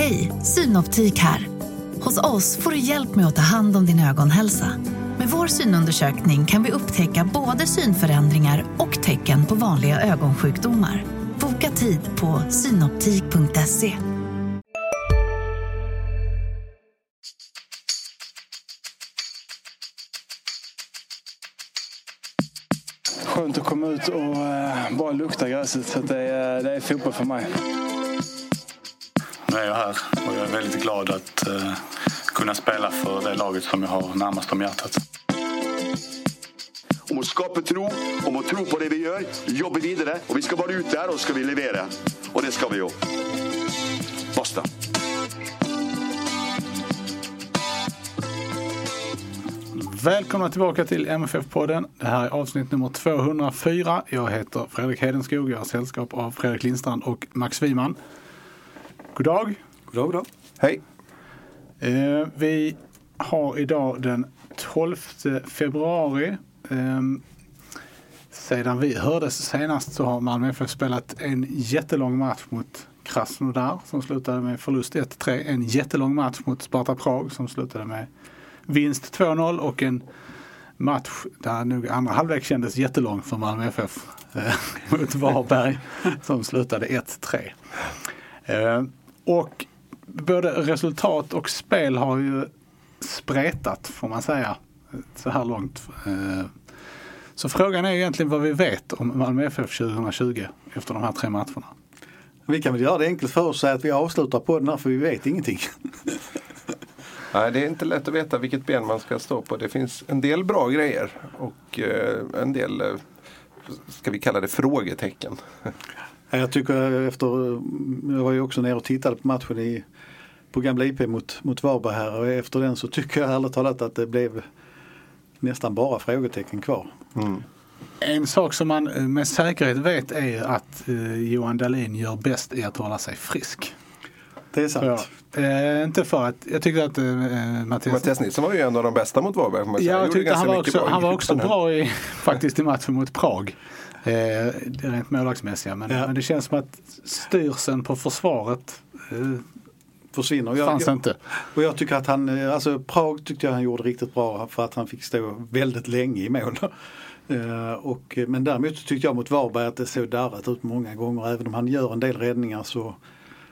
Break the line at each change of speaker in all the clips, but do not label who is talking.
Hej, Synoptik här. Hos oss får du hjälp med att ta hand om din ögonhälsa. Med vår synundersökning kan vi upptäcka både synförändringar och tecken på vanliga ögonsjukdomar. Boka tid på synoptik.se.
Skönt att komma ut och eh, bara lukta gräset. Så det, är, det är fotboll för mig.
Nu är jag här och jag är väldigt glad att eh, kunna spela för det laget som jag har närmast om hjärtat.
om å skape tro, om å tro på det vi gjør, jobbe videre. Og vi skal bare ut der, og så skal vi levere. Og det skal vi jo. Basta.
Välkomna tillbaka till MFF-podden. Det här är avsnitt nummer 204. Jag heter Fredrik Hedenskog. Jag har sällskap av Fredrik Lindstrand och Max Wiman. God dag.
God dag, god dag.
Hej.
Eh, vi har idag den 12 februari. Eh, sedan vi hördes senast så har Malmö FF spelat en jättelång match mot Krasnodar som slutade med förlust 1-3. En jättelång match mot Sparta Prag som slutade med vinst 2-0 och en match där nog andra halvlek kändes jättelång för Malmö FF eh, mot Varberg som slutade 1-3. Och både resultat och spel har ju spretat får man säga så här långt. Eh, så frågan är egentligen vad vi vet om Malmö FF 2020 efter de här tre matcherna.
Vi kan väl göra det enkelt för oss och säga att vi avslutar på den här för vi vet ingenting.
Nej, det är inte lätt att veta vilket ben man ska stå på. Det finns en del bra grejer och eh, en del, eh, ska vi kalla det frågetecken.
Jag tycker efter, jag var ju också nere och tittade på matchen i, på Gamla IP mot, mot Varberg här och efter den så tycker jag ärligt talat att det blev nästan bara frågetecken kvar.
En sak som man eh, med säkerhet vet är att eh, Johan Dahlin gör bäst i att hålla sig frisk.
Det är sant.
Ja. Eh, inte för att, jag tyckte att eh, Mattias,
Mattias Nilsson var ju en av de bästa mot Varberg.
Ja, jag tyckte han var också,
bra
han var också bra i, faktiskt i matchen mot Prag. Eh, det är rent målvaktsmässiga. Men,
Ja.
men det känns som att styrseln på försvaret eh,
Försvinner. Jag,
fanns
jag,
inte.
och jag tycker att han, eh, alltså Prag tyckte jag han gjorde riktigt bra för att han fick stå väldigt länge i mål. Eh, och, men däremot tyckte jag mot Varberg att det såg darrat ut många gånger. Även om han gör en del räddningar så,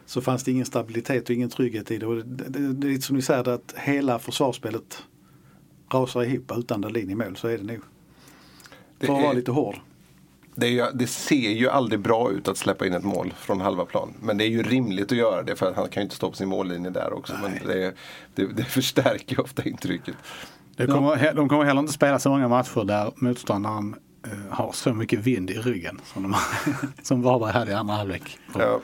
så fanns det ingen stabilitet och ingen trygghet i det. Och det, det, det är lite som ni säger att hela försvarsspelet rasar ihop utan Dahlin i mål. Så är det nog.
Det
För att vara lite hård.
Det, är ju, det ser ju aldrig bra ut att släppa in ett mål från halva plan. Men det är ju rimligt att göra det för att han kan ju inte stå på sin mållinje där också. Men det, det, det förstärker ju ofta intrycket.
Det kommer, de kommer heller inte spela så många matcher där motståndaren har så mycket vind i ryggen som, de, som Varberg hade i andra halvlek.
Ja,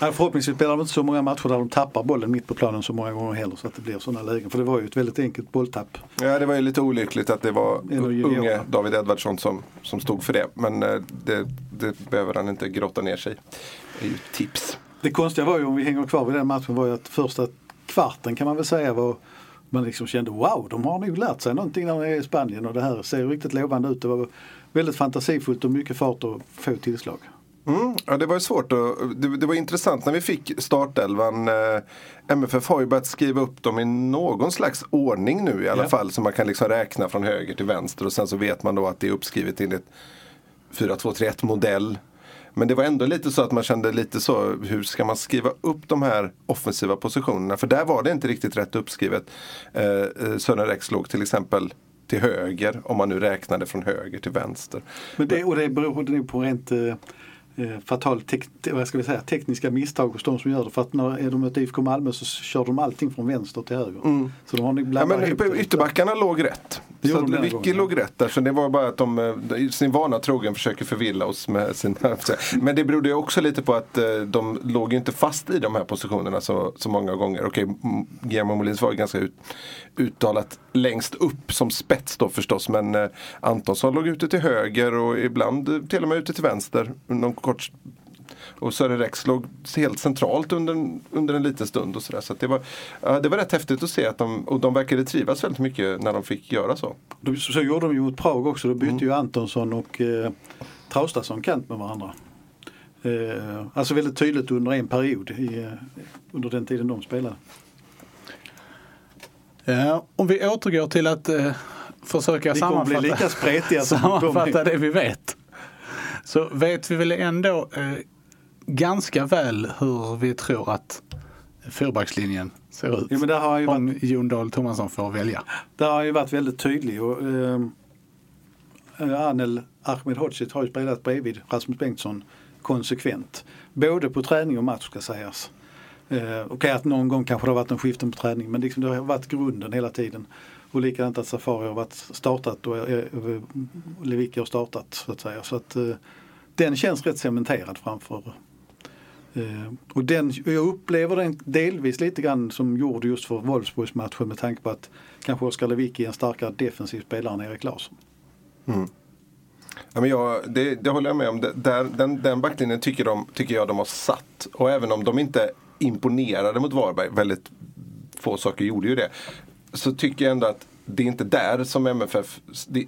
Nej, förhoppningsvis spelar de inte så många matcher där de tappar bollen mitt på planen så många gånger heller så att det blir sådana lägen. För det var ju ett väldigt enkelt bolltapp.
ja, det var ju lite olyckligt att det var unge David Edvardsson som, som stod för det. Men eh, det, det behöver han inte grotta ner sig i. Det är ju tips.
Det konstiga var ju om vi hänger kvar vid den matchen var ju att första kvarten kan man väl säga var man liksom kände wow, de har nog lärt sig någonting när de är i Spanien och det här ser riktigt lovande ut. Det var väldigt fantasifullt och mycket fart och få tillslag.
Mm, ja, det var ju svårt att, det, det var intressant när vi fick startelvan. Eh, MFF har ju börjat skriva upp dem i någon slags ordning nu i alla
Ja.
fall. Så man kan liksom räkna från höger till vänster och sen så vet man då att det är uppskrivet enligt 4-2-3-1 modell. Men det var ändå lite så att man kände lite så, hur ska man skriva upp de här offensiva positionerna? För där var det inte riktigt rätt uppskrivet. Eh, eh, Sören Rex låg till exempel till höger, om man nu räknade från höger till vänster.
Men det, och det beror nog på rent eh, eh, fatal tek, vad ska vi säga, tekniska misstag hos de som gör det. För att när är de ett IFK Malmö så kör de allting från vänster till höger. Så de har
Ja, men ytterbackarna låg rätt. Så
de
Vicky
gången,
låg rätt där. Så det var bara att de eh, sin vana trogen försöker förvilla oss med sina... Men det berodde ju också lite på att eh, de låg ju inte fast i de här positionerna så, så många gånger. Okej, Guillermo Molins var ju ganska ut, uttalat längst upp som spets då förstås. Men eh, Antonsson låg ute till höger och ibland till och med ute till vänster. Någon kort och Sören Rex låg helt centralt under en, under en liten stund. och så, där. så att det, var, det var rätt häftigt att se att de, och de verkade trivas väldigt mycket när de fick göra så.
De, så gjorde de ju mot Prag också. Då bytte ju Antonsson och eh, Traustason kant med varandra. Eh, alltså väldigt tydligt under en period i, eh, under den tiden de spelade.
Ja, om vi återgår till att eh, försöka
Vi kommer bli
sammanfatta,
lika spretiga som
sammanfatta
de.
det vi vet. Så vet vi väl ändå eh, ganska väl hur vi tror att fyrbackslinjen ser ut.
Ja, men där har ju
om Jon Dahl Tomasson får välja.
Där har ju varit väldigt tydlig. Och, eh, Anel Ahmedhodzic har ju spelat bredvid Rasmus Bengtsson konsekvent. Både på träning och match ska sägas. Eh, Okej okay, att någon gång kanske det har varit en skiften på träning men liksom det har varit grunden hela tiden. Och likadant att Safari har varit startat och eh, Lewicki har startat så att säga. Så att eh, den känns rätt cementerad framför eh, och den, jag upplever den delvis lite grann som gjord just för Wolfsburgsmatchen med tanke på att kanske Oskar Lewicki är en starkare defensiv spelare än Erik Larsson.
Mm. Ja, men jag, det, det håller jag med om. Där, den, den backlinjen tycker, de, tycker jag de har satt. Och även om de inte imponerade mot Varberg, väldigt få saker gjorde ju det. Så tycker jag ändå att det är inte där som MFF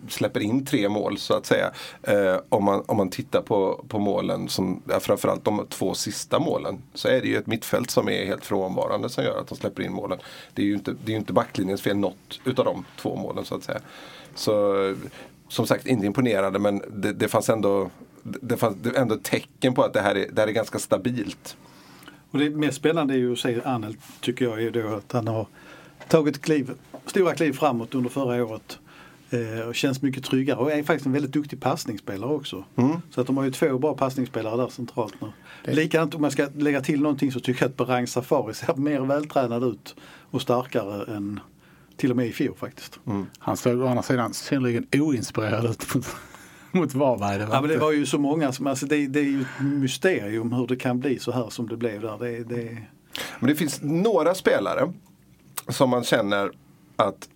släpper in tre mål så att säga. Eh, om, man, om man tittar på, på målen, som, ja, framförallt de två sista målen, så är det ju ett mittfält som är helt frånvarande som gör att de släpper in målen. Det är ju inte, det är inte backlinjens fel något utav de två målen så att säga. Så som sagt inte imponerande men det, det fanns ändå det fanns ändå tecken på att det här är, det här är ganska stabilt.
Och det mest spännande är ju att se tycker jag är då att han har tagit kliv, stora kliv framåt under förra året. Eh, och känns mycket tryggare och är faktiskt en väldigt duktig passningsspelare också. Mm. Så att de har ju två bra passningsspelare där centralt nu. Det... Likadant om jag ska lägga till någonting så tycker jag att Berang Safari ser mer vältränad ut och starkare än till och med i fjol faktiskt.
Mm. Han såg å andra sidan synnerligen oinspirerad ut mot, mot Varberg.
Det var, ja, men det var ju så många som, alltså det, det är ju ett mysterium hur det kan bli så här som det blev där. Det, det...
Men det finns några spelare som man känner att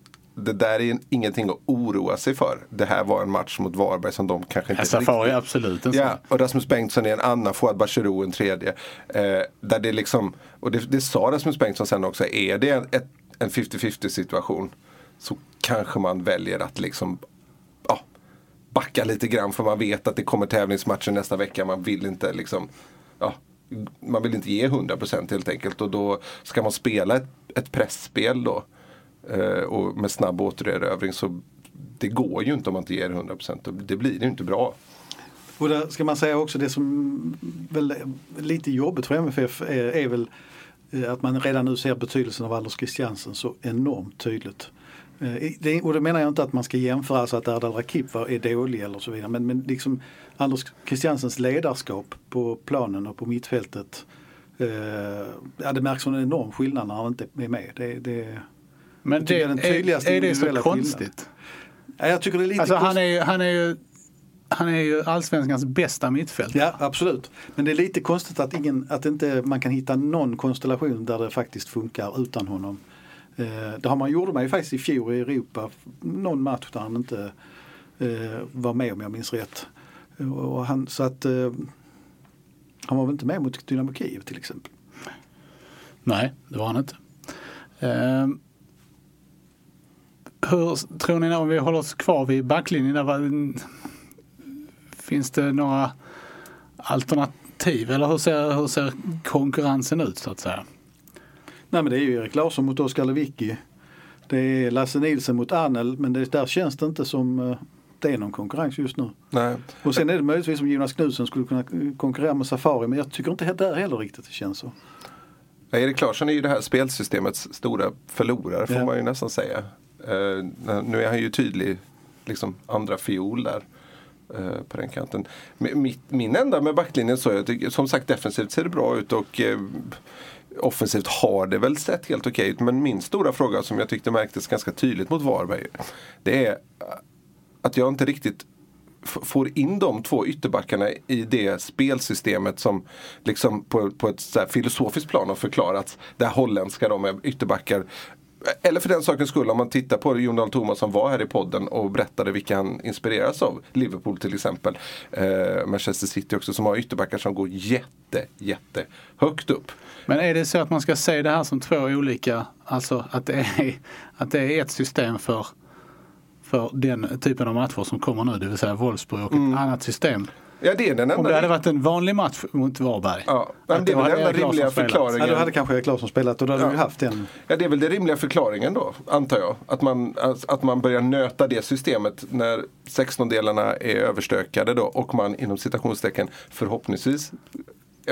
det där är ingenting att oroa sig för. Det här var en match mot Varberg som de kanske inte
Safari är absolut en.
Ja, och Rasmus Bengtsson är en annan, Fouad Bachirou en tredje. Eh, där det liksom, och det, det sa Rasmus Bengtsson sen också, är det ett, en 50-50 situation så kanske man väljer att liksom ja, backa lite grann för man vet att det kommer tävlingsmatcher nästa vecka. Man vill inte liksom ja, man vill inte ge 100% helt enkelt och då ska man spela ett, ett pressspel då eh, och med snabb återerövring så det går ju inte om man inte ger 100%. Det blir ju inte bra.
Och där ska man säga också det som väl lite jobbigt för MFF är, är väl eh, att man redan nu ser betydelsen av Anders Christiansen så enormt tydligt. Eh, och då menar jag inte att man ska jämföra så att Erdal Rakip är dålig eller så vidare men, men liksom Anders Christiansens ledarskap på planen och på mittfältet eh, ja, det märks en enorm skillnad när han inte är med. Det, det,
men det, är, är, är det så konstigt?
Ja, jag tycker det är lite
alltså, han, är, han är ju han är ju allsvenskans bästa mittfält.
Ja absolut. Men det är lite konstigt att, ingen, att inte man kan hitta någon konstellation där det faktiskt funkar utan honom. Eh, det har man, gjorde man ju faktiskt i fjol i Europa. Någon match där han inte eh, var med om jag minns rätt. Och han, så att eh, han var väl inte med mot Dynamo Kiev till exempel.
Nej, det var han inte. Eh, hur tror ni om vi håller oss kvar vid backlinjen? Var, finns det några alternativ eller hur ser, hur ser konkurrensen ut så att säga?
Nej men det är ju Erik Larsson mot Oskar Lewicki. Det är Lasse Nilsen mot Arnel men det, där känns det inte som eh, det är någon konkurrens just nu.
Nej.
Och sen är det möjligtvis som Jonas Knutsen skulle kunna konkurrera med Safari men jag tycker inte där heller riktigt det känns så.
Ja, Erik Larsson är ju det här spelsystemets stora förlorare får ja. man ju nästan säga. Uh, nu är han ju tydlig liksom andra fiol där uh, på den kanten. Mitt, min enda med backlinjen så, jag tycker, som sagt defensivt ser det bra ut och uh, offensivt har det väl sett helt okej ut. Men min stora fråga som jag tyckte märktes ganska tydligt mot Varberg. Det är eh, att jag inte riktigt får in de två ytterbackarna i det spelsystemet som liksom på, på ett så filosofiskt plan har förklarats. Det holländska de är ytterbackar. Eller för den sakens skull om man tittar på Jon Dahl Tomas som var här i podden och berättade vilka han inspireras av. Liverpool till exempel. Eh, Manchester City också som har ytterbackar som går jätte, jätte högt upp.
Men är det så att man ska se det här som två olika, alltså att det är, att det är ett system för för den typen av matcher som kommer nu, det vill säga Wolfsburg och mm. ett annat system
Ja, det är den
Om
enda
det hade varit en vanlig match mot Varberg.
Ja, men det är väl den enda rimliga förklaringen.
Ja, då hade kanske Erik Larsson spelat och då hade
Ja.
vi haft en.
Ja, det är väl den rimliga förklaringen då, antar jag. Att man, att man börjar nöta det systemet när 16-delarna är överstökade då och man inom citationstecken förhoppningsvis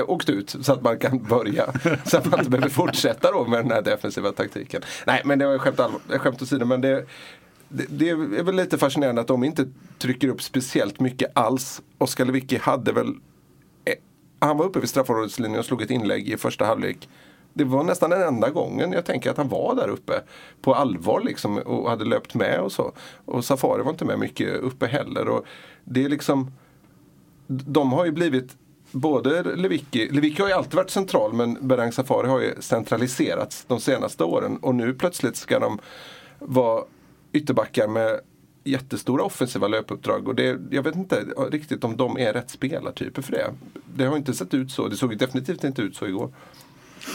åkt ut så att man kan börja. så att man inte behöver fortsätta då med den här defensiva taktiken. Nej, men det var skämt, allvar- skämt åsido. Men det, det, det är väl lite fascinerande att de inte trycker upp speciellt mycket alls. Oskar Lewicki hade väl eh, han var uppe vid straffområdeslinjen och slog ett inlägg i första halvlek. Det var nästan den enda gången jag tänker att han var där uppe på allvar liksom och hade löpt med och så. Och Safari var inte med mycket uppe heller. Och det är liksom de har ju blivit Både Lewicki, Lewicki har ju alltid varit central men Berang Safari har ju centraliserats de senaste åren och nu plötsligt ska de vara ytterbackar med jättestora offensiva löpuppdrag och det, jag vet inte riktigt om de är rätt spelartyper för det. Det har inte sett ut så, det såg definitivt inte ut så igår.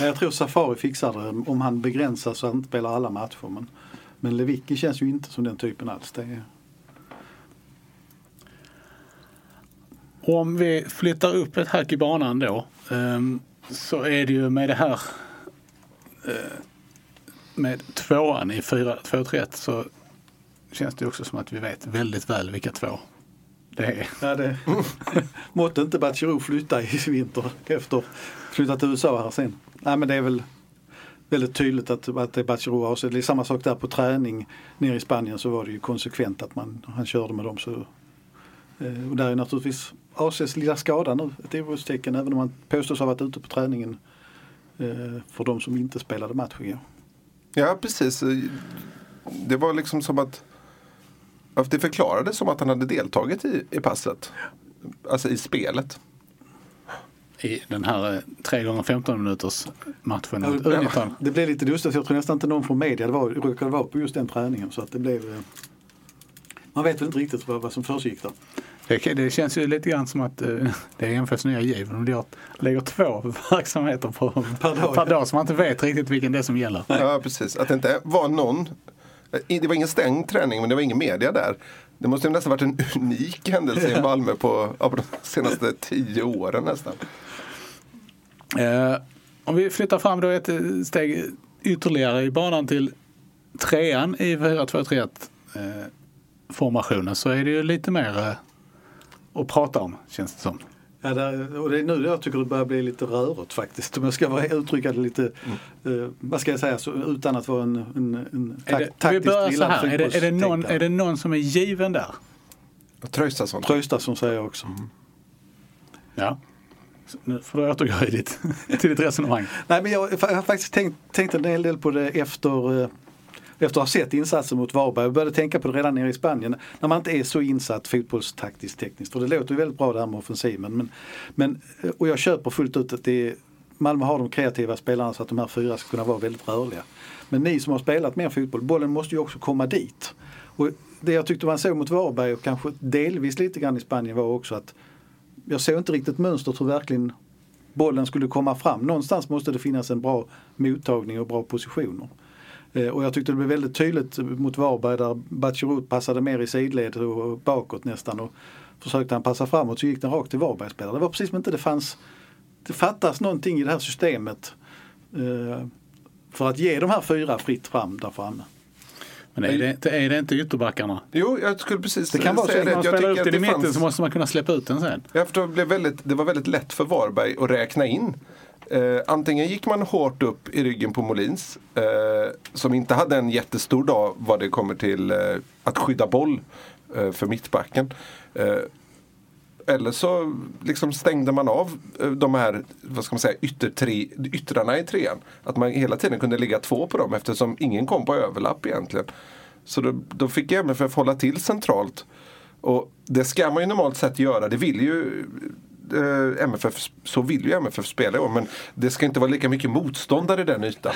Jag tror Safari fixar det om han begränsar så han inte spelar alla matcher. Men, men Lewicki känns ju inte som den typen alls. Det är,
Om vi flyttar upp ett hack i banan då ehm, så är det ju med det här eh, med tvåan i 4-2-3-1 så känns det också som att vi vet väldigt väl vilka två det är.
ja, det, måtte inte Batshiro flytta i vinter efter flyttat till USA här sen. Nej men det är väl väldigt tydligt att, att det är Batshiro avser. Det är samma sak där på träning nere i Spanien så var det ju konsekvent att man, han körde med dem. Så, eh, och där är naturligtvis ACs lilla skada nu ett orostecken även om man påstås ha varit ute på träningen eh, för de som inte spelade match igår.
Ja, precis. Det var liksom som att det förklarades som att han hade deltagit i, i passet. Alltså i spelet.
I den här eh, 3 gånger 15 minuters matchen mot
Ja. Det blev lite lustigt. Jag tror nästan inte någon från media det var, råkade vara på just den träningen. Så att det blev, eh, man vet väl inte riktigt vad, vad som försiggick där.
Det, det känns ju lite grann som att eh, det är MFFs nya giv. De gör- lägger två verksamheter på,
Per dag,
per dag så man inte vet riktigt vilken det är som gäller.
Ja, precis. Att det inte var någon. Det var ingen stängd träning men det var ingen media där. Det måste ju nästan varit en unik händelse i Malmö på, på de senaste tio åren nästan.
Eh, om vi flyttar fram då ett eh, steg ytterligare i banan till trean i 4-2-3-1 eh, formationen så är det ju lite mer eh, att prata om känns det som.
Ja, där, och det är nu jag tycker det börjar bli lite rörigt faktiskt. Om jag ska vara- uttrycka det lite, eh, vad ska jag säga, så, utan att vara en, en, en
Är
tak,
det, vi
taktiskt
börjar så här, är det, är, det någon, är det någon som är given där?
Traustason.
Traustason säger jag också.
Ja. Så Nu får du återgå i ditt, till ditt resonemang.
Nej, men jag, jag har faktiskt tänkt, tänkt en hel del på det efter, eh, efter att ha sett insatsen mot Varberg. Jag började tänka på det redan nere i Spanien. När man inte är så insatt fotbollstaktiskt tekniskt. För det låter ju väldigt bra det här med offensiven. Men, men, eh, och jag köper fullt ut att det är, Malmö har de kreativa spelarna så att de här fyra ska kunna vara väldigt rörliga. Men ni som har spelat mer fotboll, bollen måste ju också komma dit. Och det jag tyckte man såg mot Varberg och kanske delvis lite grann i Spanien var också att jag såg inte riktigt mönstret hur verkligen bollen skulle komma fram. Någonstans måste det finnas en bra mottagning och bra positioner. Eh, Och jag tyckte det blev väldigt tydligt mot Varberg där Batshirut passade mer i sidled och bakåt nästan. Och försökte han passa framåt så gick den rakt till Varbergsspelare. Det var precis som inte det fanns Det fattas någonting i det här systemet eh, för att ge de här fyra fritt fram där framme.
Men är det, inte- är det inte ytterbackarna?
Jo, jag skulle precis
Det kan vara så
säga
att
det.
Man spelar upp till i mitten
fanns...
så måste man kunna släppa ut den sen.
Ja, för det, blev väldigt, det var väldigt lätt för Varberg att räkna in. Eh, antingen gick man hårt upp i ryggen på Molins, eh, som inte hade en jättestor dag vad det kommer till eh, att skydda boll eh, för mittbacken. Eh, eller så liksom stängde man av eh, de här vad ska man säga, yttertre, yttrarna i trean. Att man hela tiden kunde ligga två på dem eftersom ingen kom på överlapp egentligen. Så då, då fick MFF hålla till centralt. Och det ska man ju normalt sett göra. Det vill ju eh, MFF, så vill ju MFF spela i år. Men det ska inte vara lika mycket motståndare i den ytan.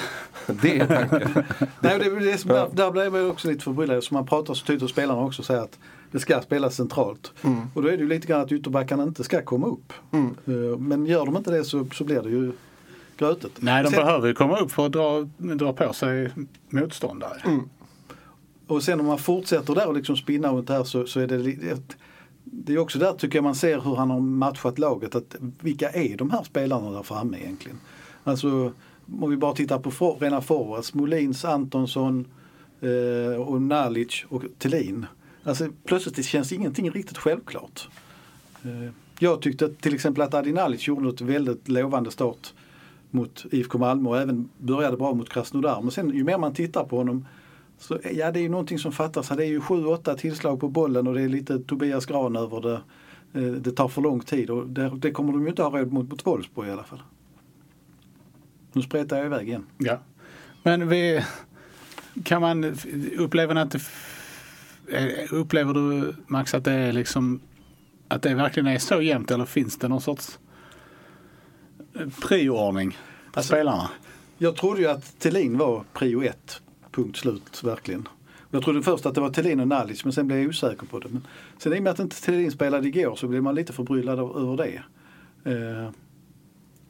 Det är tanken.
Nej, det, det som, där, där blev jag också lite förbryllad. Så man pratar så tydligt och spelarna också säger att det ska spelas centralt. Och då är det ju lite grann att ytterbackarna inte ska komma upp. Eh, Men gör de inte det så, så blir det ju grötet.
Nej, de
Sen-
behöver ju komma upp för att dra, dra på sig motståndare.
Och sen om man fortsätter där och liksom spinna runt det här så, så är det ett, det är också där tycker jag man ser hur han har matchat laget. Att vilka är de här spelarna där framme egentligen? Alltså om vi bara tittar på for, rena forwards, Molins, Antonsson eh, och Nalic och Thelin. Alltså plötsligt det känns ingenting riktigt självklart. Eh, jag tyckte till exempel att Adi Nalic gjorde ett väldigt lovande start mot IFK Malmö och även började bra mot Krasnodar. Men sen ju mer man tittar på honom så ja, det är ju någonting som fattas. Det är ju 7-8 tillslag på bollen och det är lite Tobias Gran över det. Eh, det tar för lång tid och det, det kommer de ju inte ha råd mot mot Wolfsburg i alla fall. Nu spretar jag iväg igen.
Ja. Men vi, kan man uppleva att det, eh, upplever du Max att det är liksom att det verkligen är så jämnt eller finns det någon sorts eh, prioordning på
Alltså-
spelarna?
Jag trodde ju att Thelin var prio ett. Punkt slut, verkligen. Jag trodde först att det var Thelin och Nalic men sen blev jag osäker på det. Men sen i och med att inte Thelin spelade igår så blev man lite förbryllad över det. Eh,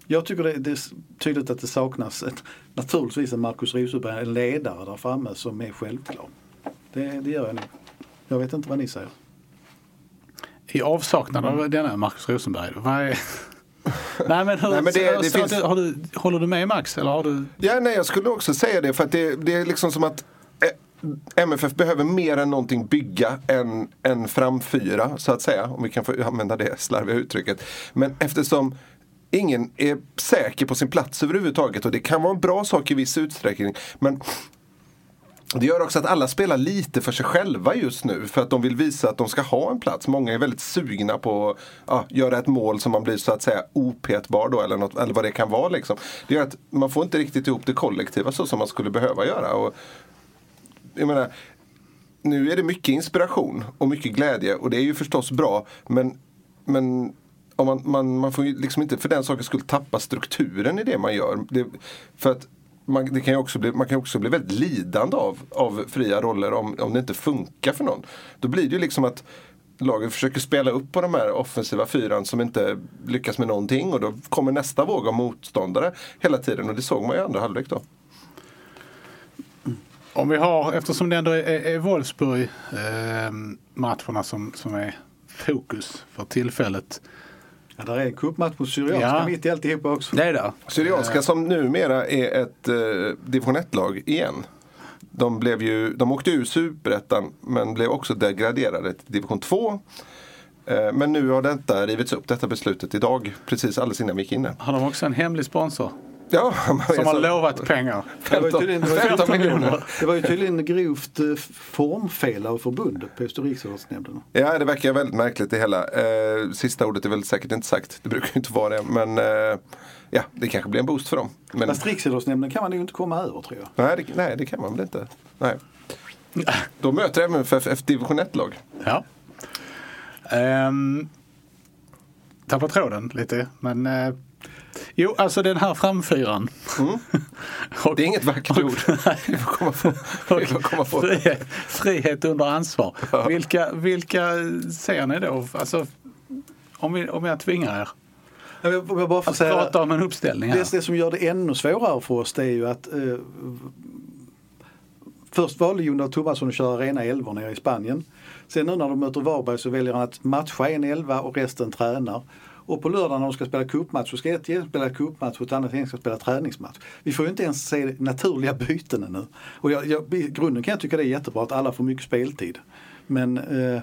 jag tycker det, det är tydligt att det saknas ett, naturligtvis en Marcus Rosenberg, en ledare där framme som är självklar. Det, det gör jag nog. Jag vet inte vad ni säger.
I avsaknad av denna Marcus Rosenberg. Vad är... Nej men,
Nej, men det- det
så
finns-
du, har du, håller du med Max? Eller har du...
Ja, nej, jag skulle också säga det för att det, det är liksom som att eh, MFF behöver mer än någonting bygga en, en framfyra så att säga. Om vi kan få använda det slarviga uttrycket. Men eftersom ingen är säker på sin plats överhuvudtaget och det kan vara en bra sak i viss utsträckning. Men det gör också att alla spelar lite för sig själva just nu för att de vill visa att de ska ha en plats. Många är väldigt sugna på att ja, göra ett mål som man blir så att säga opetbar då eller, något, eller vad det kan vara. Liksom. Det gör att man får inte riktigt ihop det kollektiva så som man skulle behöva göra. Och, jag menar, nu är det mycket inspiration och mycket glädje och det är ju förstås bra men, men om man, man, man får ju liksom inte för den sakens skull tappa strukturen i det man gör. Det, för att man, det kan ju också bli, man kan också bli väldigt lidande av, av fria roller om, om det inte funkar för någon. Då blir det ju liksom att laget försöker spela upp på de här offensiva fyran som inte lyckas med någonting och då kommer nästa våg av motståndare hela tiden och det såg man ju i andra halvlek då.
Om vi har, eftersom det ändå är, är Wolfsburg eh, matcherna som, som är fokus för tillfället.
Ja, där är en cupmatch mot Syrianska
Ja.
mitt i alltihopa också.
Det är det.
Syrianska som numera är ett eh, division 1-lag igen. De, blev ju, de åkte ur superettan men blev också degraderade till division 2. Eh, men nu har detta rivits upp, detta beslutet idag, precis alldeles innan vi gick in.
Har de också en hemlig sponsor
Ja,
som har
så-
lovat pengar?
Det var ju
15,
tydligen- det var ju
15 miljoner.
Det var ju tydligen grovt eh, formfel av förbundet på Östra riksidrottsnämnden.
Ja, det verkar väldigt märkligt det hela. Eh, sista ordet är väl säkert inte sagt. Det brukar ju inte vara det. Men eh, ja, det kanske blir en boost för dem. Men,
Fast riksidrottsnämnden kan man ju inte komma över tror jag.
nej, det, nej, det kan man väl inte. Nej. Då möter MFF ett division 1-lag.
Ja. Um, tappar tråden lite men eh, Jo, alltså den här framfyran. Och-
Mm. Det är inget vackert ord. Vi får komma på, vi får komma på.
frihet, frihet under ansvar. Vilka, vilka ser ni då? Alltså, om, vi, om jag tvingar er
Jag jag bara får
att
säga,
prata om en uppställning här.
det, det som gör det ännu svårare för oss det är ju att eh, Först valde Jon Thomasson att köra rena elvor nere i Spanien. Sen nu när de möter Varberg så väljer han att matcha en elva och resten tränar. Och på lördag när de ska spela cupmatch så ska ett gäng spela cupmatch och ett annat gäng ska spela träningsmatch. Vi får ju inte ens se naturliga byten ännu. Och jag, jag, I grunden kan jag tycka det är jättebra att alla får mycket speltid. Men eh,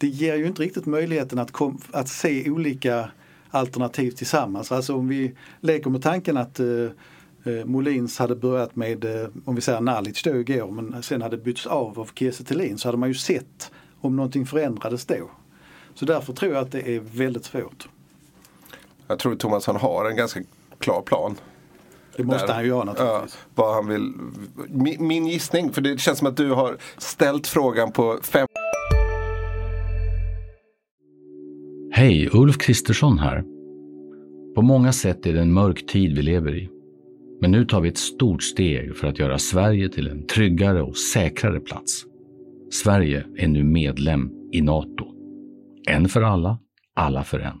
det ger ju inte riktigt möjligheten att, kom, att se olika alternativ tillsammans. Alltså om vi leker med tanken att eh, eh Molins hade börjat med, eh, om vi säger Nalic då igår, men sen hade bytts av av Kiese Thelin så hade man ju sett om någonting förändrades då. Så därför tror jag att det är väldigt svårt.
Jag tror Thomasson har en ganska klar plan.
Det måste
Där.
han ju göra naturligtvis.
Ja, vad han vill. Min, min gissning, för det känns som att du har ställt frågan på fem
Hej, Ulf Kristersson här. På många sätt är det en mörk tid vi lever i. Men nu tar vi ett stort steg för att göra Sverige till en tryggare och säkrare plats. Sverige är nu medlem i Nato. En för alla, alla för en.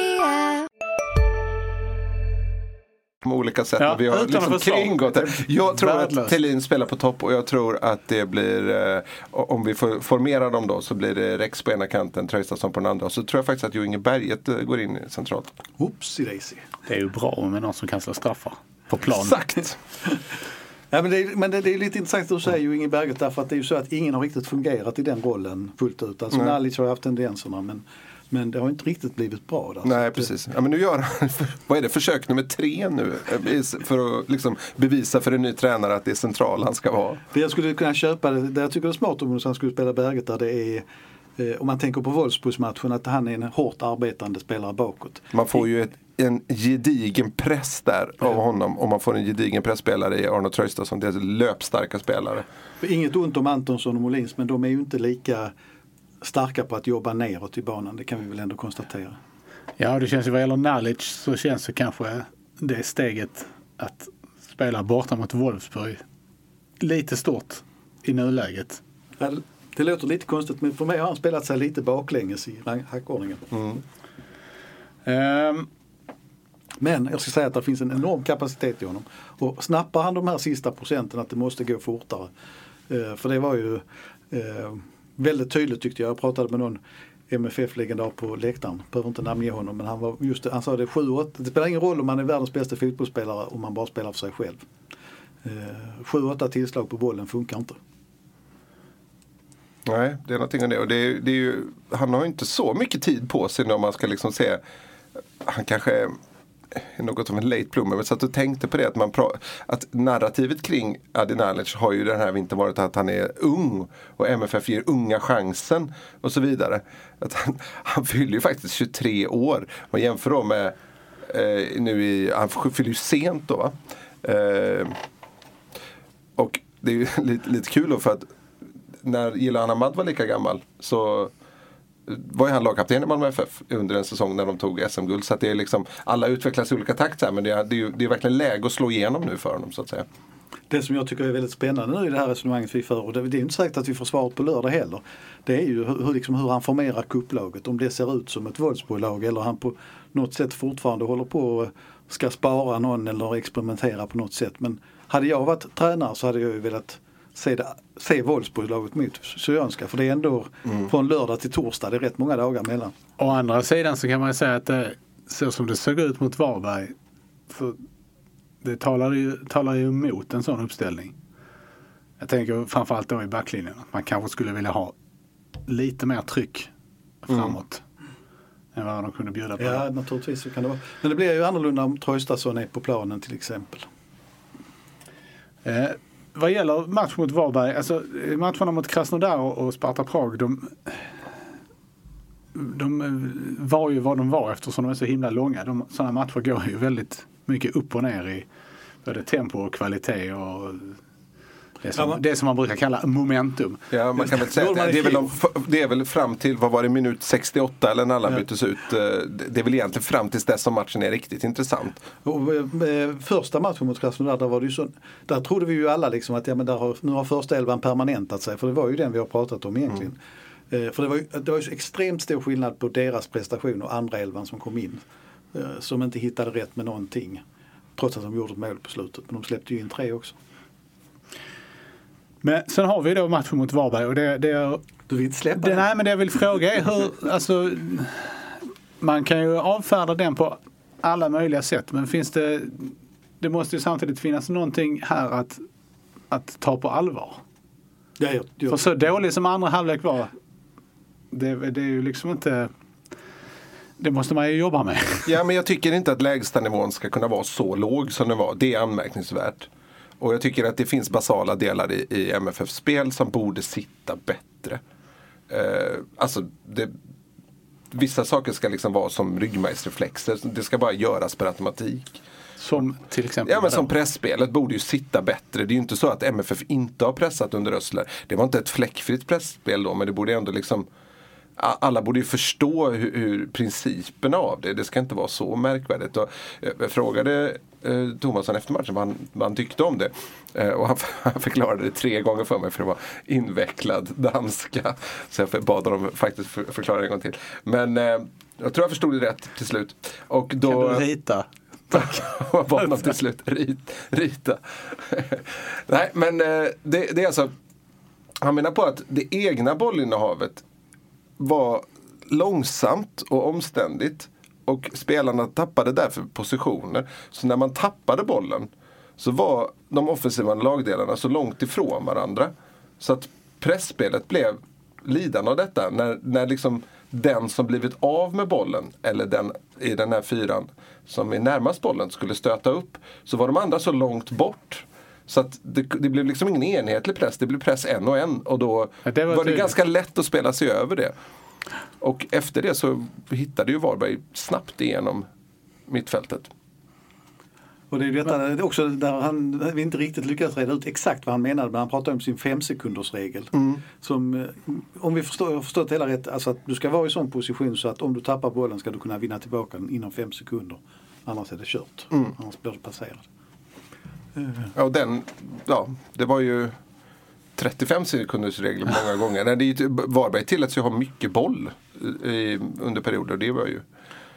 På olika sätt.
Ja,
vi har liksom kringgått det. Jag tror
Värdelöst.
att Thelin spelar på topp och jag tror att det blir, eh, om vi får formera dem då, så blir det Rex på ena kanten, Traustason på den andra. Och så tror jag faktiskt att Jo Inge Berget eh, går in centralt.
Oopsie daisy.
Det är ju bra med någon som kan slå straffar på plan.
Exakt!
Ja, men det, är, men det, det är lite intressant att du säger ju Inge Berget därför att det är ju så att ingen har riktigt fungerat i den rollen fullt ut. Alltså. Nalic har haft tendenserna men, men det har inte riktigt blivit bra. Där. Så
Nej
att,
precis. Ja, men nu gör han, vad är det, försök nummer tre nu. eh, För att liksom bevisa för en ny tränare att det är central han ska vara.
Det jag skulle kunna köpa, det, det jag tycker är smart om han skulle spela Berget där det är eh, om man tänker på Wolfsburgsmatchen att han är en hårt arbetande spelare bakåt.
Man får ju ett, en gedigen press där av honom och man får en gedigen pressspelare i Arno Traustason. Det är löpstarka spelare.
Inget ont om Antonsson och Molins men de är ju inte lika starka på att jobba neråt i banan. Det kan vi väl ändå konstatera.
Ja, det känns ju vad gäller Nalic så känns det kanske det steget att spela borta mot Wolfsburg lite stort i nuläget.
Ja, det- låter lite konstigt men för mig har han spelat sig lite baklänges i hackordningen.
Ehm,
Men jag ska säga att det finns en enorm kapacitet i honom. Och snappar han de här sista procenten att det måste gå fortare. Eh, för det var ju eh, väldigt tydligt tyckte jag. Jag pratade med någon MFF-legendar på läktaren. Behöver inte namnge honom men han, var just, han sa det 7-8. Det spelar ingen roll om man är världens bästa fotbollsspelare om man bara spelar för sig själv. Eh, 7-8 tillslag på bollen funkar inte.
Nej, det är någonting om det. Och det är, det är ju, han har ju inte så mycket tid på sig nu om man ska liksom se. Han kanske är något av en late bloomer. Men så satt och tänkte på det att, man att narrativet kring Adi Nalic har ju den här vintern varit att han är ung. Och MFF ger unga chansen och så vidare. Att han, han fyller ju faktiskt 23 år. Man jämför då med eh, nu i, han fyller ju sent då va. Eh, och det är ju lite, lite kul då för att när Gilan Ahmad var lika gammal så var ju han lagkapten i Malmö FF under en säsong när de tog SM-guld. Så att det är liksom, alla utvecklas i olika takt här, men det är, det, är, ju- det är verkligen läge att slå igenom nu för honom så att säga.
Det som jag tycker är väldigt spännande nu i det här resonemanget vi för och det, det är inte säkert att vi får svaret på lördag heller. Det är ju hur, hur, liksom, hur han formerar kupplaget. Om det ser ut som ett Wolfsburg-lag eller han på något sätt fortfarande håller på och ska spara någon eller experimentera på något sätt. Men hade jag varit tränare så hade jag ju velat se, det, se Wolfsburg-laget mot Syrianska. För det är ändå från lördag till torsdag, det är rätt många dagar mellan.
Å andra sidan så kan man säga att det, så som det såg ut mot Varberg. Så det talar ju, talar ju emot en sån uppställning. Jag tänker framförallt då i backlinjen. Att man kanske skulle vilja ha lite mer tryck framåt. Än vad de kunde bjuda på.
Ja, naturligtvis så kan det vara. Men det blir ju annorlunda om Traustason är på planen till exempel.
Eh, vad gäller match mot Varberg, alltså eh, matcherna mot Krasnodar och, Sparta Prag, de, de eh, var ju vad de var eftersom de är så himla långa. De, sådana matcher går ju väldigt mycket upp och ner i både tempo och kvalitet och det som,
Ja, man-
det som man brukar kalla momentum.
Ja, man kan väl säga
man
det är, väl de, det är väl fram till, vad var det, minut 68 eller när alla byttes ut. eh, Det det är väl egentligen fram tills dess som matchen är riktigt intressant.
Och, eh, första matchen mot Krasnodar, där var det ju så, där trodde vi ju alla liksom att ja, men där har, nu har första elvan permanentat sig. För det var ju den vi har pratat om egentligen. Eh, för det var, ju, det var ju extremt stor skillnad på deras prestation och andra elvan som kom in. Eh, som inte hittade rätt med någonting. Trots att de gjorde ett mål på slutet. Men de släppte ju in tre också.
Men sen har vi då matchen mot Varberg och det, det är
Du vill inte släppa
Det,
den?
nej, men det jag vill fråga är hur, alltså, man kan ju avfärda den på alla möjliga sätt. Men finns det, det måste ju samtidigt finnas någonting här att, att ta på allvar.
Ja, jag, jag,
För så dålig som andra halvlek var, det, det är ju liksom inte, det måste man ju jobba med.
Ja, men jag tycker inte att lägstanivån ska kunna vara så låg som den var. Det är anmärkningsvärt. Och jag tycker att det finns basala delar i, i MFFs spel som borde sitta bättre. Eh, alltså, det, vissa saker ska liksom vara som ryggmärgsreflexer. Det ska bara göras per automatik.
Som till exempel.
Ja men som pressspelet borde ju sitta bättre. Det är ju inte så att MFF inte har pressat under Rössler. Det var inte ett fläckfritt pressspel då men det borde ändå liksom alla borde ju förstå hur, hur principerna av det, det ska inte vara så märkvärdigt. Och jag jag frågade eh, Thomasson efter matchen vad han, vad han tyckte om det. Eh, och han, han förklarade det tre gånger för mig för det var invecklad danska. Så jag bad honom faktiskt för, förklara det en gång till. Men eh, jag tror jag förstod det rätt till slut. Och då,
Kan du rita?
Tack. Jag bad honom till slut rit, rita. Nej, men eh, det, det är alltså han menar på att det egna bollinnehavet var långsamt och omständigt. Och spelarna tappade därför positioner. Så när man tappade bollen så var de offensiva lagdelarna så långt ifrån varandra. Så att pressspelet blev lidande av detta. När, när liksom den som blivit av med bollen, eller den i den här fyran som är närmast bollen, skulle stöta upp. Så var de andra så långt bort. Så att det, det blev liksom ingen enhetlig press, det blev press en och en. Och då
det var
var det ganska lätt att spela sig över det. Och efter det så hittade ju Varberg snabbt igenom mittfältet.
Och det är ju detta det är också där han vi inte riktigt lyckades reda ut exakt vad han menade men han pratade om sin femsekundersregel. Som, eh, om vi förstår, jag förstått hela rätt, alltså att du ska vara i sån position så att om du tappar bollen ska du kunna vinna tillbaka den inom fem sekunder. Annars är det kört. Annars blir du passerad.
Ja, och den, ja, det var ju 35 sekunders regel många gånger. Nej, det är ju, Varberg tilläts ju ha mycket boll i, under perioder och det var ju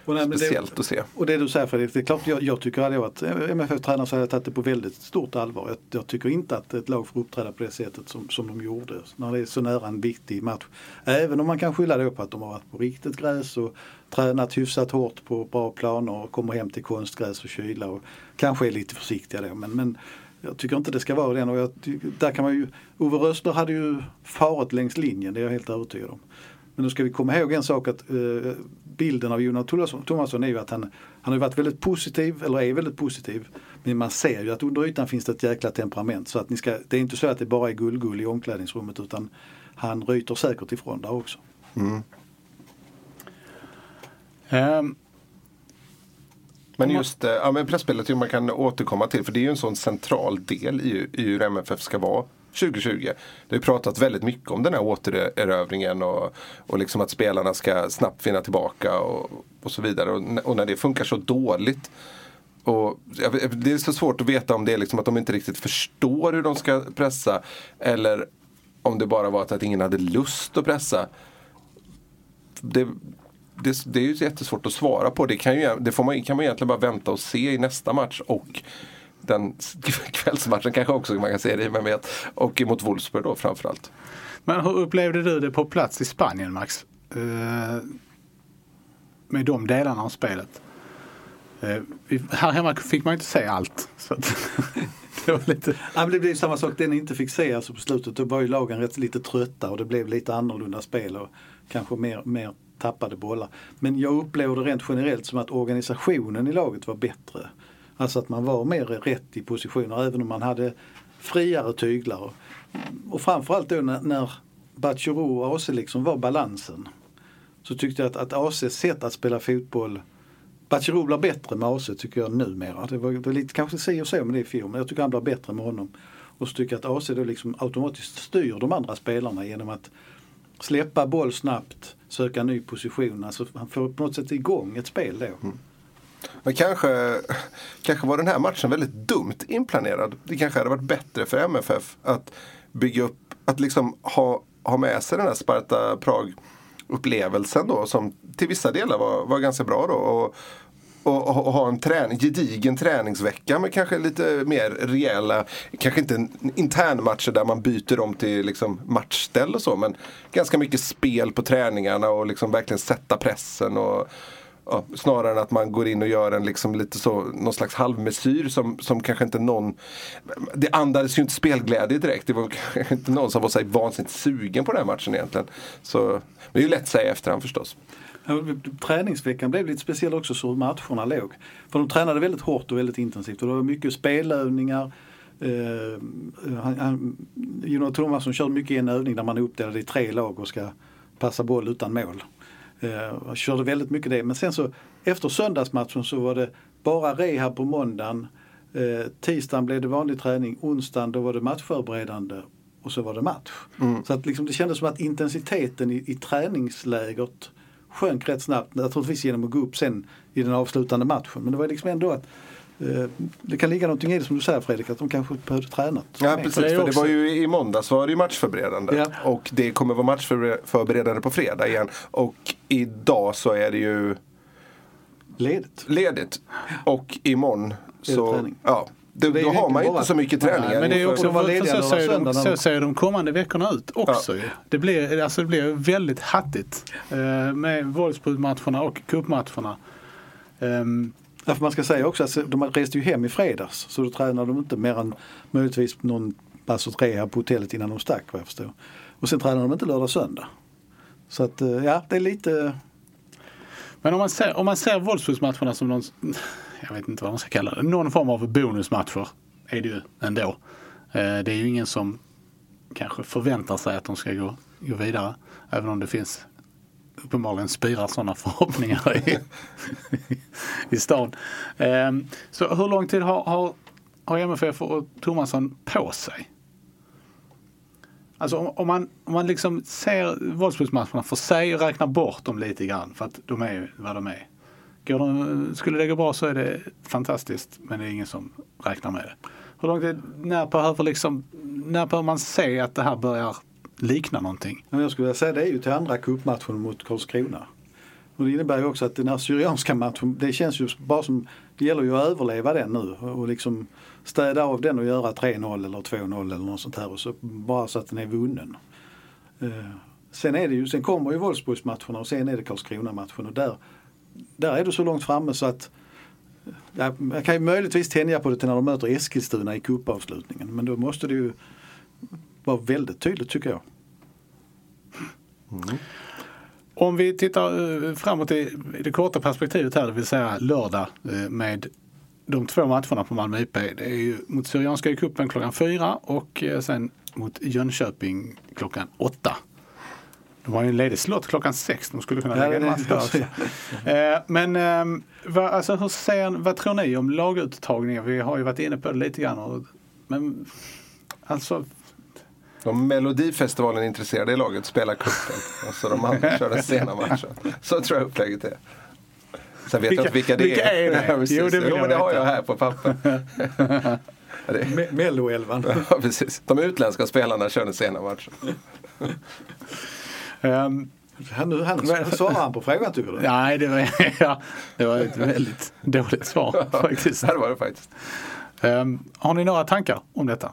Och nej, men det-
speciellt att se.
Och det du säger Fredrik, det är klart jag, jag tycker hade jag varit MFF-tränare så hade jag tagit det på väldigt stort allvar. Jag, jag tycker inte att ett lag får uppträda på det sättet som, som de gjorde när det är så nära en viktig match. Även om man kan skylla det på att de har varit på riktigt gräs och tränat hyfsat hårt på bra planer och kommer hem till konstgräs och kyla och kanske är lite försiktiga då. Men, men jag tycker inte det ska vara den. Och jag, där kan man ju, Ove Rössler hade ju farit längs linjen, det är jag helt övertygad om. Men då ska vi komma ihåg en sak att eh, bilden av Jonas Thomasson- Thomasson är ju att han, han har varit väldigt positiv, eller är väldigt positiv. Men man ser ju att under ytan finns det ett jäkla temperament. Så att ni ska, det är inte så att det bara är gullgull i omklädningsrummet utan han ryter säkert ifrån där också.
Ehm,
Men just eh, ja, men pressspelet man kan återkomma till för det är ju en sån central del i, i hur MFF ska vara 2020. Det har ju pratat väldigt mycket om den här återerövringen och, och liksom att spelarna ska snabbt finna tillbaka och, och så vidare. Och, och när det funkar så dåligt och det är så svårt att veta om det är liksom att de inte riktigt förstår hur de ska pressa eller om det bara var att, att ingen hade lust att pressa. Det, det, det är ju jättesvårt att svara på. Det, kan, ju, det får man, kan man egentligen bara vänta och se i nästa match och den kvällsmatchen kanske också man kan se det i, vem vet. Och mot Wolfsburg då framförallt.
Men hur upplevde du det på plats i Spanien Max? Eh, med de delarna av spelet. Eh, här hemma fick man inte se allt. Så att, det var lite...
Ja, men det blev samma sak, det ni inte fick se alltså på slutet. Då var ju lagen rätt lite trötta och det blev lite annorlunda spel och kanske mer, mer tappade bollar. Men jag upplevde rent generellt som att organisationen i laget var bättre. Alltså att man var mer rätt i positioner även om man hade friare tyglar. Och, framförallt då när, när Batshiro och AC liksom var balansen. Så tyckte jag att, att ACs sätt att spela fotboll Batshiro blir bättre med AC tycker jag numera. Det var, det var lite kanske si och så med det i fjol men jag tycker han blir bättre med honom. Och så tycker jag att AC då liksom automatiskt styr de andra spelarna genom att släppa boll snabbt, söka ny position. Alltså han får på något sätt igång ett spel då. Mm.
Men kanske, kanske var den här matchen väldigt dumt inplanerad. Det kanske hade varit bättre för MFF att bygga upp, att liksom ha, ha med sig den här Sparta Prag upplevelsen då som till vissa delar var, var ganska bra då. Och, och, och, och ha en träning, gedigen träningsvecka med kanske lite mer rejäla, kanske inte internmatcher där man byter om till liksom matchställ och så men ganska mycket spel på träningarna och liksom verkligen sätta pressen och ja, snarare än att man går in och gör en liksom lite så, någon slags halvmesyr som, som kanske inte någon Det andades ju inte spelglädje direkt. Det var kanske inte någon som var så vansinnigt sugen på den här matchen egentligen. Så, men det är ju lätt att säga i efterhand förstås.
Träningsveckan blev lite speciell också så hur matcherna låg. För de tränade väldigt hårt och väldigt intensivt och det var mycket spelövningar. Eh, han, han, Jonas Thomasson körde mycket i en övning där man är uppdelad i tre lag och ska passa boll utan mål. Eh, han körde väldigt mycket det. Men sen så efter söndagsmatchen så var det bara rehab på måndagen. Eh, tisdagen blev det vanlig träning. Onsdagen då var det matchförberedande och så var det match. Så att liksom, det kändes som att intensiteten i, i träningslägret sjönk rätt snabbt. Naturligtvis genom att gå upp sen i den avslutande matchen. Men det var liksom ändå att eh, det kan ligga någonting i det som du säger Fredrik, att de kanske behövde träna.
Ja precis, för det var ju i måndags var det ju matchförberedande.
Ja.
Och det kommer vara matchförberedande på fredag igen. Och idag så är det ju
Ledigt.
ledigt. Och imorgon så,
träning.
ja. Det,
Det
då har man ju inte så mycket träningar.
Nej, men det är också för, så, ser de, så ser de kommande veckorna ut också. ju. Det, blir, alltså det blir väldigt hattigt eh, med Wolfsburg-matcherna och cupmatcherna. Ehm,
Därför man ska säga också att de reste ju hem i fredags så då tränade de inte mer än möjligtvis någon pass och rehab på hotellet innan de stack vad jag förstår. Och sen tränade de inte lördag och söndag. Så att eh, ja, det är lite
Men om man ser, om man ser Wolfsburgsmatcherna som någon, jag vet inte vad man ska kalla det, någon form av bonusmatcher är det ju ändå. Eh, det är ju ingen som kanske förväntar sig att de ska gå, gå vidare. Även om det finns uppenbarligen spirar sådana förhoppningar i, i stan. Ehm, så hur lång tid har, har, har MFF och Thomasson på sig? Alltså om, om, man, om man liksom ser Wolfsburgsmatcherna för sig och räknar bort dem lite grann för att de är ju vad de är. Går de, skulle det gå bra så är det fantastiskt men det är ingen som räknar med det. Hur lång tid, när behöver, liksom, när behöver man se att det här börjar likna någonting?
Jag skulle vilja säga det är ju till andra cupmatchen mot Karlskrona. Och det innebär ju också att den här Syrianska matchen, det känns ju bara som, det gäller ju att överleva den nu och liksom städa av den och göra 3-0 eller 2-0 eller något sånt här och så bara så att den är vunnen. Eh, sen är det ju, sen kommer ju Wolfsburgsmatcherna och sen är det Karlskrona-matchen och där, där är du så långt framme så att ja, jag kan ju möjligtvis tänja på det till när de möter Eskilstuna i cupavslutningen men då måste det ju vara väldigt tydligt tycker jag. Mm.
Om vi tittar eh, framåt i, det korta perspektivet här, det vill säga lördag eh, med de två matcherna på Malmö IP. Det är ju mot Syrianska i cupen klockan fyra och eh, sen mot Jönköping klockan åtta. De har ju en ledig slott klockan sex. De skulle kunna
Ja,
lägga en där också. Eh, Men eh, vad, alltså, hur ser, vad tror ni om laguttagningar? Vi har ju varit inne på det lite grann. Och, men alltså,
Om Melodifestivalen är intresserade i laget spelar cupen. Och så de andra kör den sena matchen. Så tror jag upplägget är. Sen vet jag inte vilka det
vilka
är.
är det?
Ja.
Jo, det
jo, men det har jag här på papper.
Me- Melloelvan.
Ja, precis. De utländska spelarna kör den sena matchen.
Han, nu, han svarar han på frågan tycker du?
nej, det var, ja, det var ett väldigt dåligt svar faktiskt.
Så här var det faktiskt.
Ehm, har ni några tankar om detta?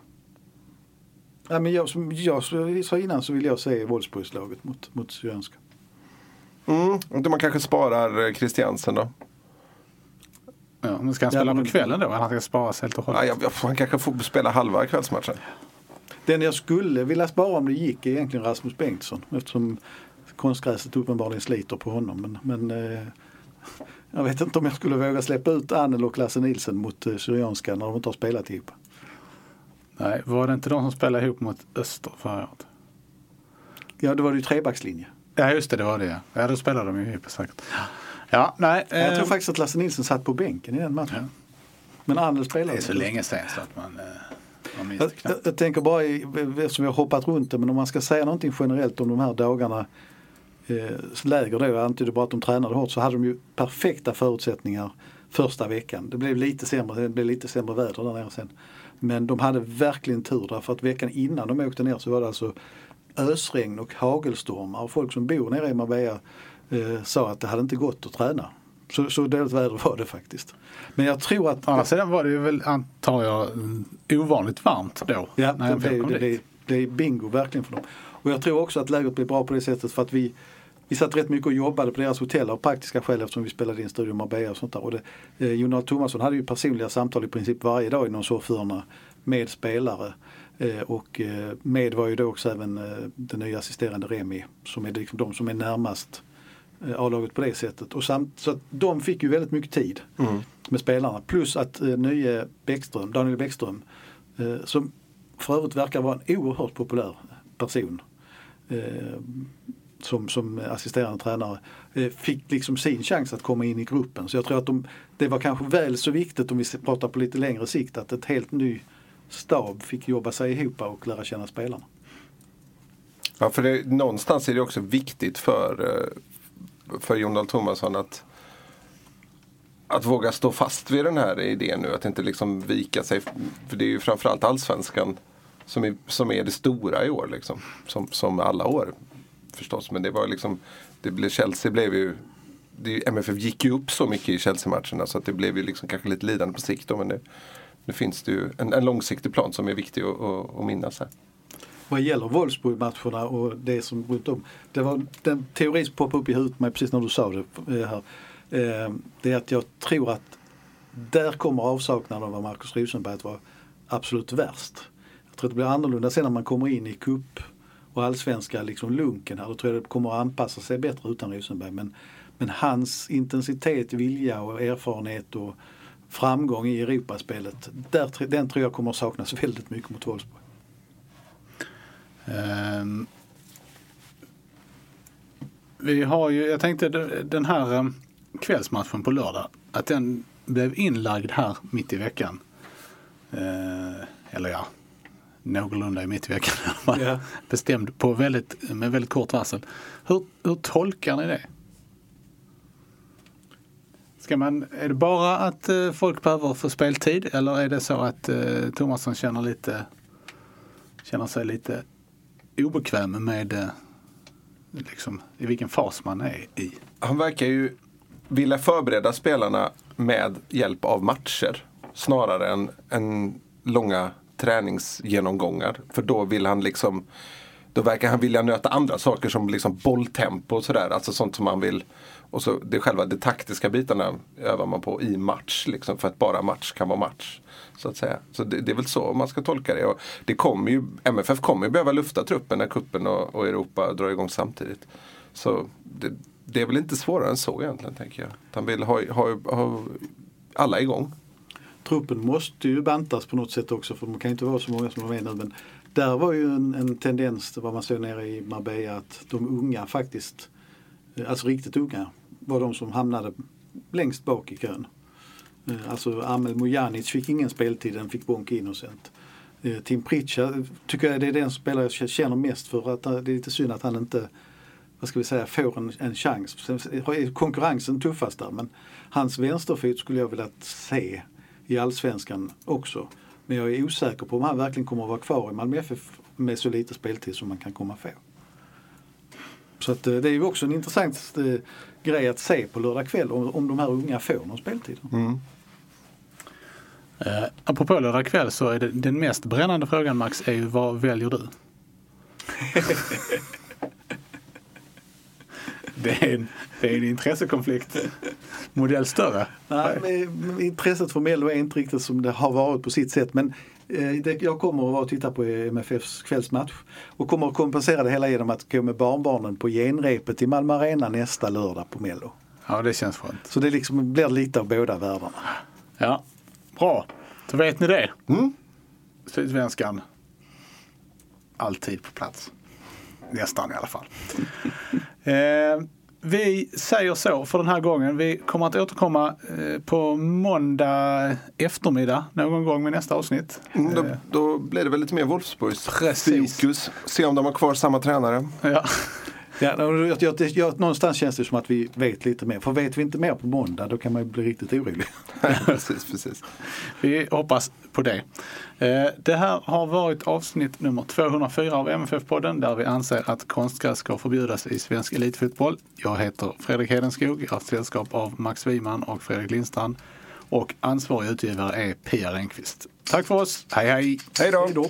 Ja, men jag, som jag sa innan så vill jag se Wolfsburgslaget mot, mot Syrianska.
Mm. Man kanske sparar eh, Christiansen då.
Ja, men ska han
Ja,
spela
men-
på kvällen då? Eller han ska sparas helt och
Ja,
hållet?
jag, jag, han kanske får spela halva kvällsmatchen.
Den jag skulle vilja spara om det gick är egentligen Rasmus Bengtsson eftersom konstgräset uppenbarligen sliter på honom. Men, men eh, jag vet inte om jag skulle våga släppa ut Annel och Lasse Nilsen mot eh, Syrianska när de inte har spelat ihop.
Nej, var det inte de som spelade ihop mot Öster förra året?
Ja, då var det ju trebackslinje.
Ja, just det, det var det ja. Ja, då spelade de ju ihop säkert. Ja, nej.
Jag tror
ehm,
faktiskt att Lasse Nilsen satt på bänken i den matchen. Men Annel spelade.
det är så länge sedan så att man, eh,
Jag, jag, jag tänker bara, eftersom har hoppat runt det, men om man ska säga någonting generellt om de här dagarna eh, läger då, jag antydde bara att de tränade hårt, så hade de ju perfekta förutsättningar första veckan. Det blev lite sämre, det blev lite sämre väder där nere sen. Men de hade verkligen tur därför att veckan innan de åkte ner så var det alltså ösregn och hagelstormar och folk som bor nere i Marbella eh, sa att det hade inte gått att träna. Så, så dåligt väder var det faktiskt. Men jag tror att
Å andra sidan var det väl, antar jag, ovanligt varmt då.
Ja,
när
det,
MFF
det,
kom
det, det,
dit.
det är bingo verkligen för dem. Och jag tror också att läget blir bra på det sättet för att vi, vi satt rätt mycket och jobbade på deras hotell av praktiska skäl eftersom vi spelade in Studio Marbella och sånt där. Och det, eh, Jon Thomasson hade ju personliga samtal i princip varje dag inom soffhörna med spelare. Eh, och eh, med var ju då också även eh, den nya assisterande Remi som är liksom de som är närmast A-laget på det sättet. Och samt, så de fick ju väldigt mycket tid med spelarna. Plus att eh, nye Bäckström, Daniel Bäckström eh, som för övrigt verkar vara en oerhört populär person eh, som, som assisterande tränare eh, fick liksom sin chans att komma in i gruppen. Så jag tror att de, det var kanske väl så viktigt om vi pratar på lite längre sikt att ett helt ny stab fick jobba sig ihop och lära känna spelarna.
Ja, för det, någonstans är det också viktigt för, eh, för Jon Dahl Tomasson att att våga stå fast vid den här idén nu. Att inte liksom vika sig. För det är ju framförallt allsvenskan som är, som är det stora i år. Liksom. Som, som alla år förstås. Men det var liksom, det blev, Chelsea blev ju det, MFF gick ju upp så mycket i Chelsea-matcherna så att det blev ju liksom kanske lite lidande på sikt. Då, men nu, nu finns det ju en, en långsiktig plan som är viktig att, att, att minnas här.
Vad gäller Wolfsburg-matcherna och det som runt om. Det var den teori som poppade upp i huvudet mig precis när du sa det eh, här. Eh, det är att jag tror att där kommer avsaknaden av Marcus Rosenberg att vara absolut värst. Jag tror att det blir annorlunda sen när man kommer in i cup och allsvenska liksom lunken här. Då tror jag det kommer att anpassa sig bättre utan Rosenberg. Men, men hans intensitet, vilja och erfarenhet och framgång i Europaspelet. Där, den tror jag kommer att saknas väldigt mycket mot Wolfsburg. Um,
vi har ju, jag tänkte den här um, kvällsmatchen på lördag, att den blev inlagd här mitt i veckan. Uh, eller ja, någorlunda i mitt i veckan. Yeah. Bestämd på väldigt, med väldigt kort varsel. Hur, hur tolkar ni det? Ska man, är det bara att uh, folk behöver få speltid eller är det så att uh, Thomasson känner, lite, känner sig lite obekväm med eh, liksom, i vilken fas man är i?
Han verkar ju vilja förbereda spelarna med hjälp av matcher snarare än, än långa träningsgenomgångar. För då vill han liksom då verkar han vilja nöta andra saker som liksom bolltempo och sådär. Alltså sånt som man vill. Och så det själva de taktiska bitarna övar man på i match. Liksom, för att bara match kan vara match. Så att säga. Så det, det är väl så man ska tolka det. Och det kommer ju, MFF kommer ju behöva lufta truppen när kuppen och, och Europa drar igång samtidigt. Så det, det, är väl inte svårare än så egentligen tänker jag. Han vill ha, ha, ha alla igång.
Truppen måste ju bantas på något sätt också för de kan inte vara så många som de är nu. Men där var ju en, en tendens, vad man såg nere i Marbella, att de unga faktiskt, alltså riktigt unga, var de som hamnade längst bak i kön. Eh, alltså Amel Mujanic fick ingen speltid, den fick Bonke Innocent. Eh, Tim Pritcha tycker jag det är den spelare jag känner mest för att eh, det är lite synd att han inte vad ska vi säga, får en, en chans. Sen är konkurrensen tuffast där men hans vänsterfot skulle jag vilja se i allsvenskan också. Men jag är osäker på om han verkligen kommer att vara kvar i Malmö FF med så lite speltid som man kan komma få. Så att, eh, det är ju också en intressant eh, grej att se på lördag kväll om, om de här unga får någon speltid. Mm.
Eh, apropå lördag kväll så är det, den mest brännande frågan Max är ju vad väljer du? det, är en, det är en intressekonflikt. Modell större.
Nej, intresset för Mello är inte riktigt som det har varit på sitt sätt. Men jag kommer att vara och titta på MFFs kvällsmatch och kommer att kompensera det hela genom att gå med barnbarnen på genrepet i Malmö Arena nästa lördag på Mello.
Ja, det känns skönt.
Så det liksom blir lite av båda världarna.
Ja, bra. Då vet ni det. Mm. Sydsvenskan. Alltid på plats. Nästan i alla fall. eh, vi säger så för den här gången. Vi kommer att återkomma eh, på måndag eftermiddag någon gång med nästa avsnitt.
Mm, då, då blir det väl lite mer Wolfsburgs fokus. Se om de har kvar samma tränare.
Ja.
Ja, jag, jag, jag, någonstans känns det som att vi vet lite mer. För vet vi inte mer på måndag då kan man bli riktigt orolig.
precis, precis.
Vi hoppas på det. Eh, det här har varit avsnitt nummer 204 av MFF-podden där vi anser att konstgräs ska förbjudas i svensk elitfotboll. Jag heter Fredrik Hedenskog. Jag har sällskap av Max Wiman och Fredrik Lindstrand. Och ansvarig utgivare är Pia Renqvist. Tack för oss. Hej hej!
Hej då!